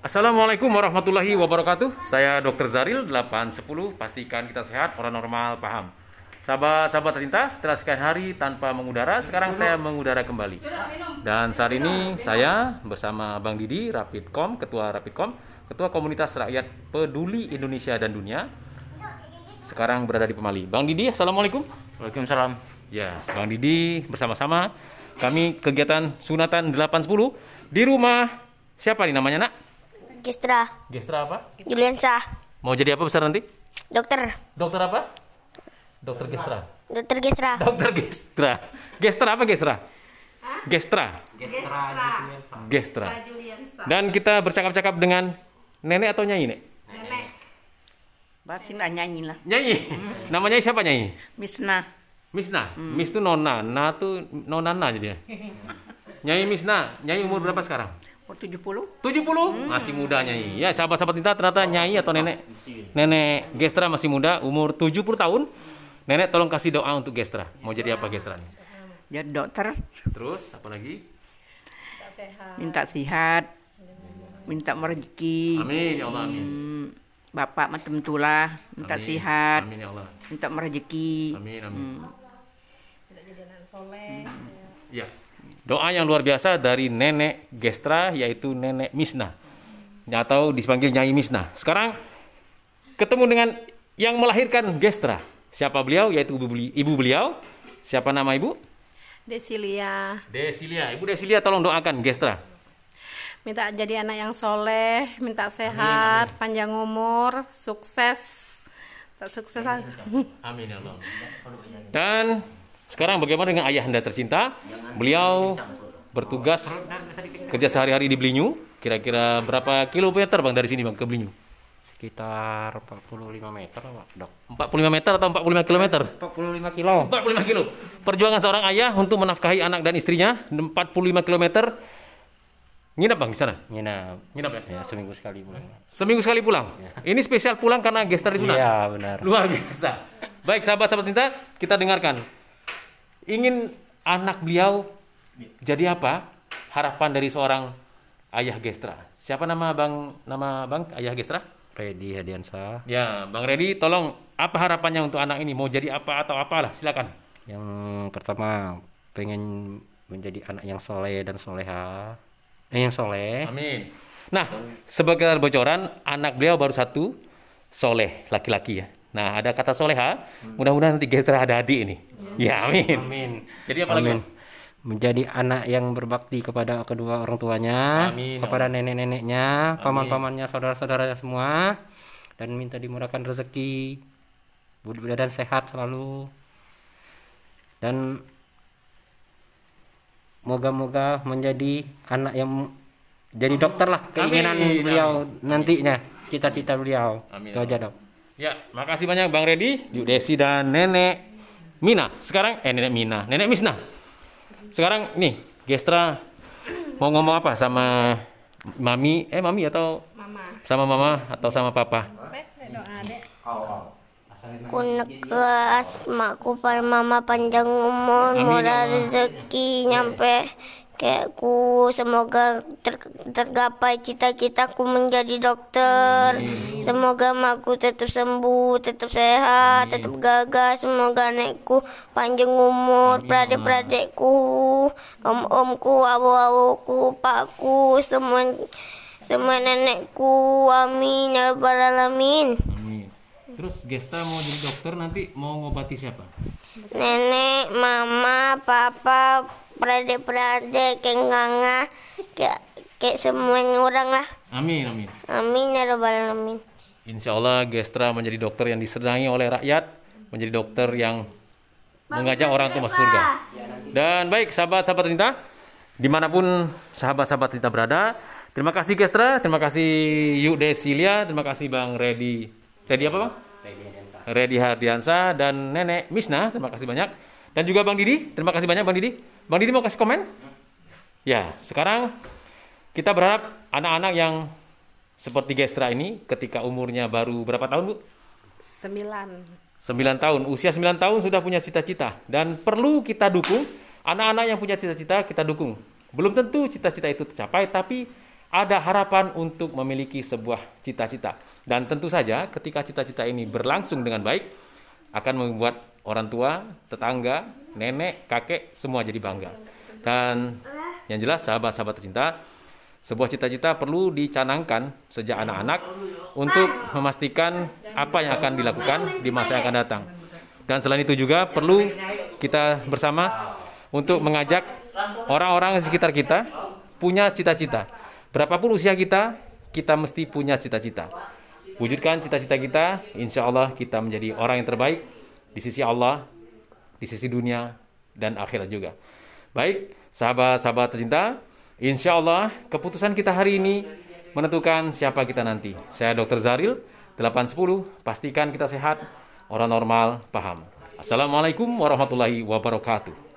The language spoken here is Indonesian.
Assalamualaikum warahmatullahi wabarakatuh. Saya Dr. Zaril 810. Pastikan kita sehat, orang normal paham. Sahabat-sahabat tercinta, setelah sekian hari tanpa mengudara, sekarang saya mengudara kembali. Dan saat ini saya bersama Bang Didi, Rapidcom, Ketua Rapidcom, Ketua Komunitas Rakyat Peduli Indonesia dan Dunia. Sekarang berada di Pemali. Bang Didi, Assalamualaikum. Waalaikumsalam. Ya, Bang Didi bersama-sama kami kegiatan sunatan 810 di rumah siapa nih namanya, Nak? Gestra, Gestra apa? Juliansa, Mau jadi apa besar nanti? dokter, Dokter apa? Dokter Gestra. dokter Gestra, Dokter Gestra. Gestra apa Gestra? Gestra. Gestra. Dan kita bercakap-cakap dengan nenek atau nyai, Nek? Basin lah nyanyi lah. Nyai. Namanya siapa nyai? Misna. Misna. Mis itu nona, na tuh nonana jadi. Nyai Misna, nyai umur berapa sekarang? Oh 70? 70 masih muda nyai ya sahabat-sahabat kita ternyata nyai atau nenek? Nenek Gestra masih muda umur 70 tahun. Nenek tolong kasih doa untuk Gestra. Mau jadi apa Gestra nih? Jadi dokter. Terus apa lagi? Minta sehat, minta merezeki. amin ya Allah amin. Hmm, Bapak macam itulah. Minta Amin. sehat, amin ya Allah. Minta merezeki. amin amin. Hmm. ya doa yang luar biasa dari nenek Gestra yaitu nenek Misna atau dipanggil Nyai Misna sekarang ketemu dengan yang melahirkan Gestra. Siapa beliau? Yaitu ibu beli- ibu beliau. Siapa nama ibu? Desilia. Desilia. Ibu Desilia tolong doakan Gestra. Minta jadi anak yang soleh, minta sehat, panjang umur, sukses, tak sukses. Amin ya Allah. Dan sekarang bagaimana dengan ayah anda tercinta? Beliau bertugas kerja sehari-hari di Belinyu. Kira-kira berapa kilometer bang dari sini bang ke Belinyu? Sekitar 45 meter Pak, Dok. 45 meter atau 45 kilometer? 45 kilo. 45 kilo. Perjuangan seorang ayah untuk menafkahi anak dan istrinya 45 kilometer. Nginap bang di sana? Nginap. Nginap ya? Ya, seminggu sekali pulang. Seminggu sekali pulang. Ini spesial pulang karena gestar di sunat. Iya, benar. Luar biasa. Baik sahabat-sahabat cinta, kita dengarkan. Ingin anak beliau jadi apa? Harapan dari seorang ayah Gestra. Siapa nama Bang nama Bang ayah Gestra? Ready Hadiansa. Ya, Bang Redi, tolong apa harapannya untuk anak ini? Mau jadi apa atau apalah? Silakan. Yang pertama pengen menjadi anak yang soleh dan soleha. Eh, yang soleh. Amin. Nah, sebagai bocoran, anak beliau baru satu, soleh, laki-laki ya. Nah, ada kata soleha, mudah-mudahan nanti Gestra ada adik ini. Ya, amin. Amin. Jadi apa lagi? Amin. Menjadi anak yang berbakti kepada kedua orang tuanya, Amin. kepada nenek-neneknya, paman-pamannya, saudara-saudaranya semua, dan minta dimurahkan rezeki, budi badan sehat selalu, dan moga-moga menjadi anak yang jadi dokter lah keinginan Amin. beliau nantinya, cita-cita beliau. Amin. Itu aja dok. Ya, makasih banyak Bang Redi, Yuk Desi dan Nenek Mina. Sekarang eh Nenek Mina, Nenek Misna. Sekarang nih, Gestra mau ngomong apa sama Mami? Eh Mami atau Mama, sama Mama atau sama Papa? doa dek. ku asmaku pada mama panjang umur, murah rezeki, nyampe kayak ku semoga ter- tergapai cita-citaku menjadi dokter. Semoga maku tetap sembuh, tetap sehat, tetap gagah. Semoga anakku panjang umur, peradik-peradikku, om-omku, awu-awuku, pakku, semua semua nenekku. Amin ya rabbal alamin. Amin. Terus Gestra mau jadi dokter nanti mau ngobati siapa? nenek, mama, papa, peradik-peradik, kayak nganga, kayak kayak semua orang lah. Amin, amin. Amin ya robbal alamin. Insya Allah Gestra menjadi dokter yang disenangi oleh rakyat, menjadi dokter yang mengajak orang untuk masuk surga. Dan baik sahabat-sahabat Tinta, di mana pun sahabat-sahabat Tinta berada, terima kasih Gestra, terima kasih Yuk Desilia, terima kasih Bang Redi. Redi apa Bang? Redi Hardiansa dan Nenek Misna, terima kasih banyak. Dan juga Bang Didi, terima kasih banyak Bang Didi. Bang Didi mau kasih komen? Ya, sekarang kita berharap anak-anak yang seperti Gestra ini ketika umurnya baru berapa tahun Bu? Sembilan. 9 tahun. Usia 9 tahun sudah punya cita-cita dan perlu kita dukung anak-anak yang punya cita-cita kita dukung. Belum tentu cita-cita itu tercapai tapi ada harapan untuk memiliki sebuah cita-cita. Dan tentu saja ketika cita-cita ini berlangsung dengan baik, akan membuat orang tua, tetangga, nenek, kakek, semua jadi bangga. Dan yang jelas sahabat-sahabat tercinta, sebuah cita-cita perlu dicanangkan sejak anak-anak untuk memastikan apa yang akan dilakukan di masa yang akan datang. Dan selain itu juga perlu kita bersama untuk mengajak orang-orang sekitar kita punya cita-cita. Berapapun usia kita, kita mesti punya cita-cita. Wujudkan cita-cita kita, insya Allah kita menjadi orang yang terbaik di sisi Allah, di sisi dunia, dan akhirat juga. Baik, sahabat-sahabat tercinta, insya Allah keputusan kita hari ini menentukan siapa kita nanti. Saya Dr. Zaril, 810, pastikan kita sehat, orang normal, paham. Assalamualaikum warahmatullahi wabarakatuh.